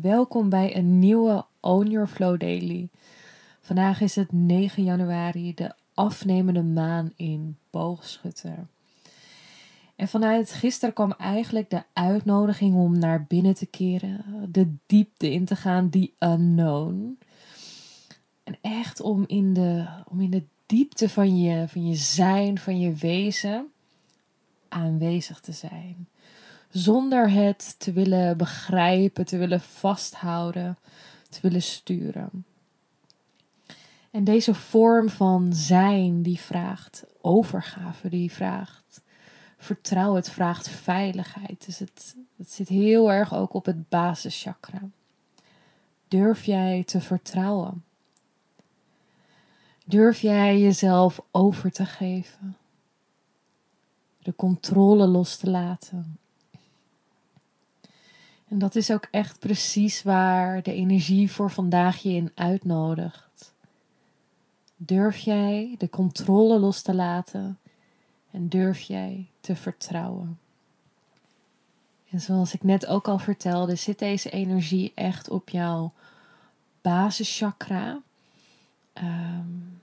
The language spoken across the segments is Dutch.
welkom bij een nieuwe Own Your Flow Daily. Vandaag is het 9 januari, de afnemende maan in Boogschutter. En vanuit gisteren kwam eigenlijk de uitnodiging om naar binnen te keren, de diepte in te gaan, die unknown. En echt om in de, om in de diepte van je, van je zijn, van je wezen aanwezig te zijn zonder het te willen begrijpen, te willen vasthouden, te willen sturen. En deze vorm van zijn, die vraagt overgave, die vraagt vertrouwen, het vraagt veiligheid. Dus het, het zit heel erg ook op het basischakra. Durf jij te vertrouwen? Durf jij jezelf over te geven? De controle los te laten? En dat is ook echt precies waar de energie voor vandaag je in uitnodigt. Durf jij de controle los te laten en durf jij te vertrouwen? En zoals ik net ook al vertelde, zit deze energie echt op jouw basischakra. Um,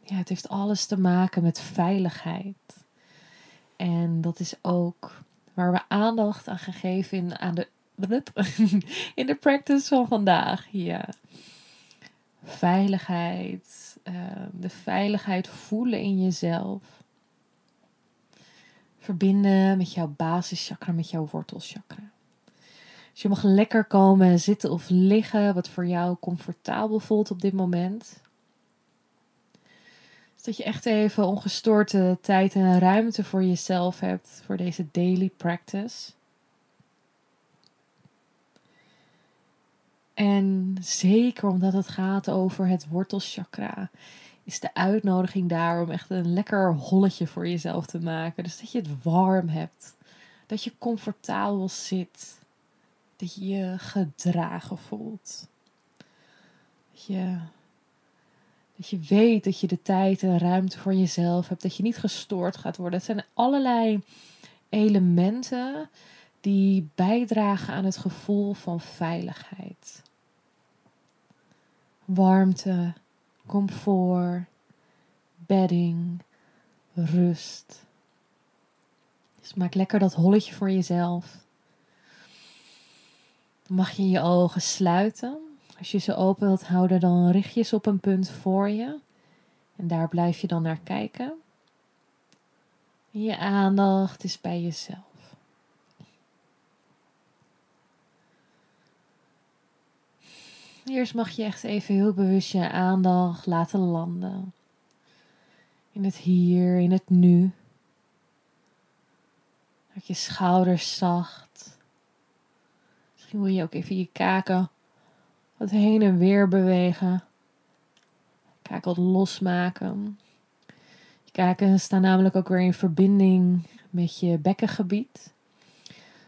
ja, het heeft alles te maken met veiligheid. En dat is ook waar we aandacht aan gegeven in, aan de in de practice van vandaag. Ja. Veiligheid. Ehm, de veiligheid voelen in jezelf. Verbinden met jouw basischakra, met jouw wortelchakra. Dus je mag lekker komen zitten of liggen, wat voor jou comfortabel voelt op dit moment. dat je echt even ongestoorde tijd en ruimte voor jezelf hebt voor deze daily practice. En zeker omdat het gaat over het wortelchakra, is de uitnodiging daar om echt een lekker holletje voor jezelf te maken. Dus dat je het warm hebt, dat je comfortabel zit, dat je je gedragen voelt. Dat je, dat je weet dat je de tijd en ruimte voor jezelf hebt, dat je niet gestoord gaat worden. Het zijn allerlei elementen die bijdragen aan het gevoel van veiligheid warmte, comfort, bedding, rust. Dus maak lekker dat holletje voor jezelf. Dan mag je je ogen sluiten. Als je ze open wilt houden, dan richt je ze op een punt voor je. En daar blijf je dan naar kijken. En je aandacht is bij jezelf. Eerst mag je echt even heel bewust je aandacht laten landen. In het hier, in het nu. Maak je schouders zacht. Misschien wil je ook even je kaken wat heen en weer bewegen. Kaken wat losmaken. Je kaken staan namelijk ook weer in verbinding met je bekkengebied.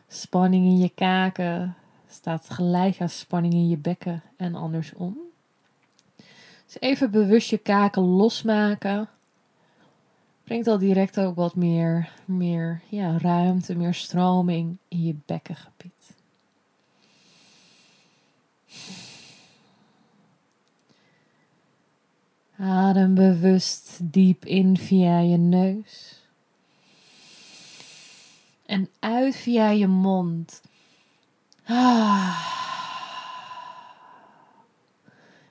Spanning in je kaken staat gelijk aan spanning in je bekken en andersom. Dus even bewust je kaken losmaken. Brengt al direct ook wat meer, meer ja, ruimte, meer stroming in je bekkengebied. Adem bewust diep in via je neus. En uit via je mond.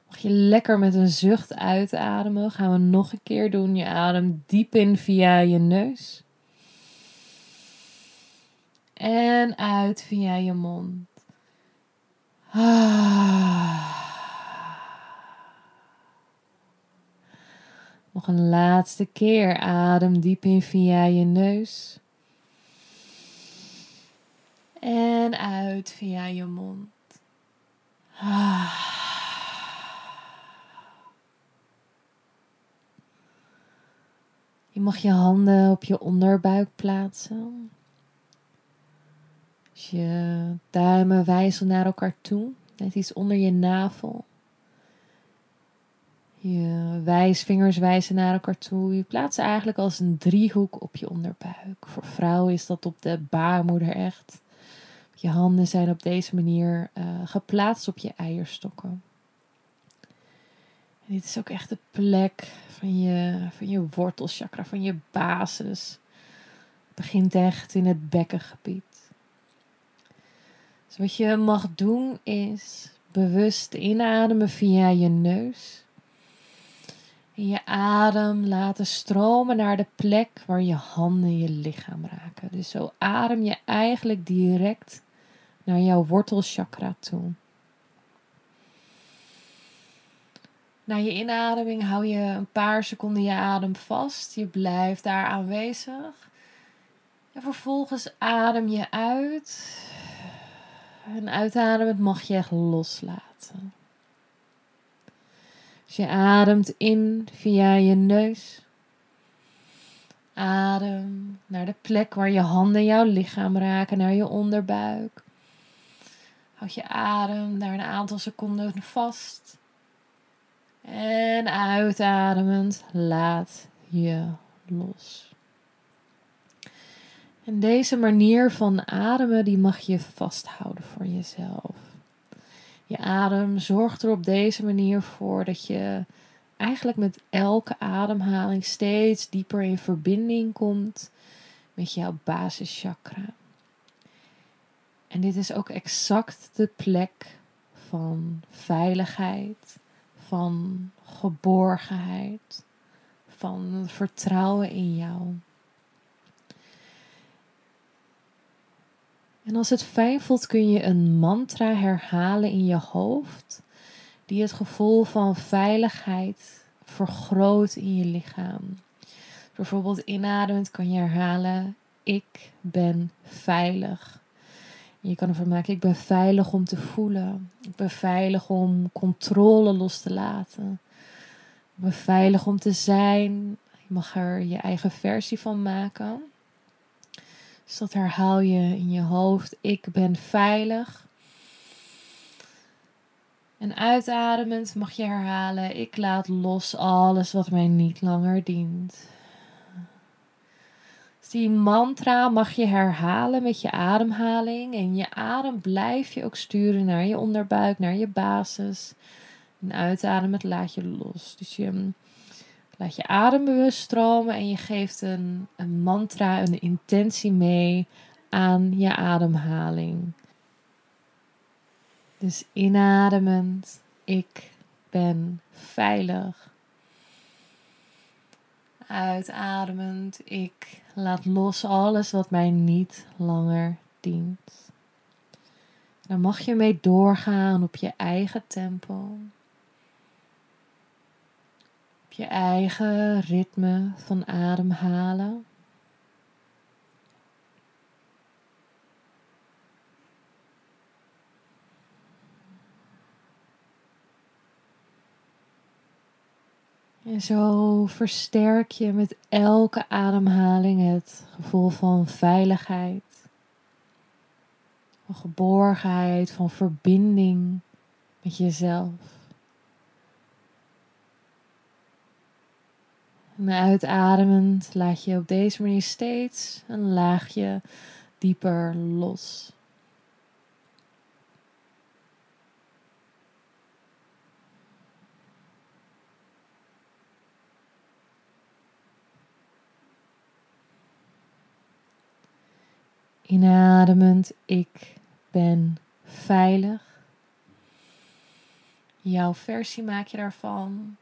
Mag je lekker met een zucht uitademen. Gaan we nog een keer doen. Je adem diep in via je neus. En uit via je mond. Nog een laatste keer. Adem diep in via je neus en uit via je mond. Je mag je handen op je onderbuik plaatsen. Dus je duimen wijzen naar elkaar toe, net iets onder je navel. Je wijsvingers wijzen naar elkaar toe. Je plaatst eigenlijk als een driehoek op je onderbuik. Voor vrouwen is dat op de baarmoeder echt. Je handen zijn op deze manier uh, geplaatst op je eierstokken. En dit is ook echt de plek van je, van je wortelchakra, van je basis. Het begint echt in het bekkengebied. Dus wat je mag doen is bewust inademen via je neus. En je adem laten stromen naar de plek waar je handen je lichaam raken. Dus zo adem je eigenlijk direct naar jouw wortelchakra toe. Na je inademing hou je een paar seconden je adem vast. Je blijft daar aanwezig. En vervolgens adem je uit. En uitademend mag je echt loslaten. Dus je ademt in via je neus. Adem naar de plek waar je handen jouw lichaam raken, naar je onderbuik. Houd je adem daar een aantal seconden vast. En uitademend laat je los. En deze manier van ademen, die mag je vasthouden voor jezelf. Je adem zorgt er op deze manier voor dat je eigenlijk met elke ademhaling steeds dieper in verbinding komt met jouw basischakra. En dit is ook exact de plek van veiligheid, van geborgenheid, van vertrouwen in jou. En als het fijn voelt, kun je een mantra herhalen in je hoofd, die het gevoel van veiligheid vergroot in je lichaam. Bijvoorbeeld inademend kan je herhalen: Ik ben veilig. Je kan ervan maken: Ik ben veilig om te voelen. Ik ben veilig om controle los te laten. Ik ben veilig om te zijn. Je mag er je eigen versie van maken. Dus dat herhaal je in je hoofd. Ik ben veilig. En uitademend mag je herhalen: Ik laat los alles wat mij niet langer dient. Die mantra mag je herhalen met je ademhaling. En je adem blijf je ook sturen naar je onderbuik, naar je basis. En uitademend laat je los. Dus je Laat je adem bewust stromen en je geeft een, een mantra, een intentie mee aan je ademhaling. Dus inademend, ik ben veilig. Uitademend, ik laat los alles wat mij niet langer dient. Dan mag je mee doorgaan op je eigen tempo je eigen ritme van ademhalen. En zo versterk je met elke ademhaling het gevoel van veiligheid, van geborgenheid, van verbinding met jezelf. En uitademend laat je op deze manier steeds een laagje dieper los. Inademend, ik ben veilig. Jouw versie maak je daarvan.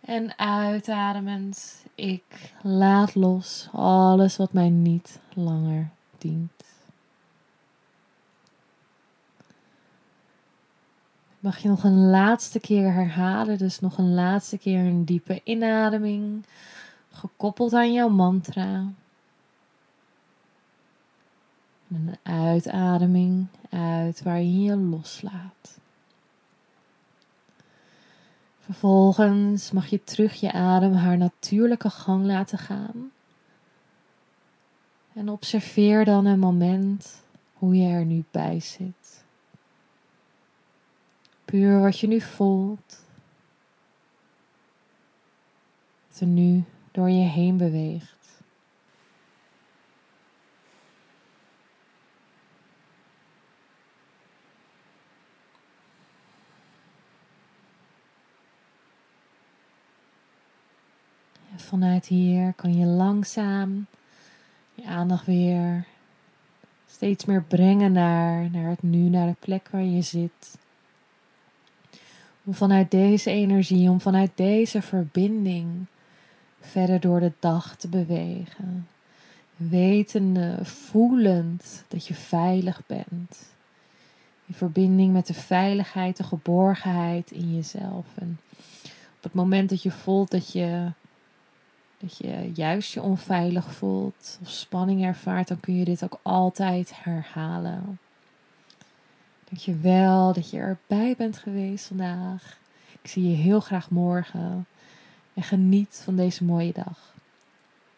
En uitademend, ik laat los alles wat mij niet langer dient. Mag je nog een laatste keer herhalen, dus nog een laatste keer een diepe inademing, gekoppeld aan jouw mantra. En een uitademing uit waar je je loslaat. Vervolgens mag je terug je adem haar natuurlijke gang laten gaan. En observeer dan een moment hoe je er nu bij zit. Puur wat je nu voelt. Wat er nu door je heen beweegt. En vanuit hier kan je langzaam je aandacht weer steeds meer brengen naar, naar het nu, naar de plek waar je zit. Om vanuit deze energie, om vanuit deze verbinding verder door de dag te bewegen. Wetende, voelend dat je veilig bent. In verbinding met de veiligheid, de geborgenheid in jezelf. En op het moment dat je voelt dat je dat je juist je onveilig voelt of spanning ervaart, dan kun je dit ook altijd herhalen. Dank je wel dat je erbij bent geweest vandaag. Ik zie je heel graag morgen. En geniet van deze mooie dag.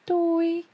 Doei!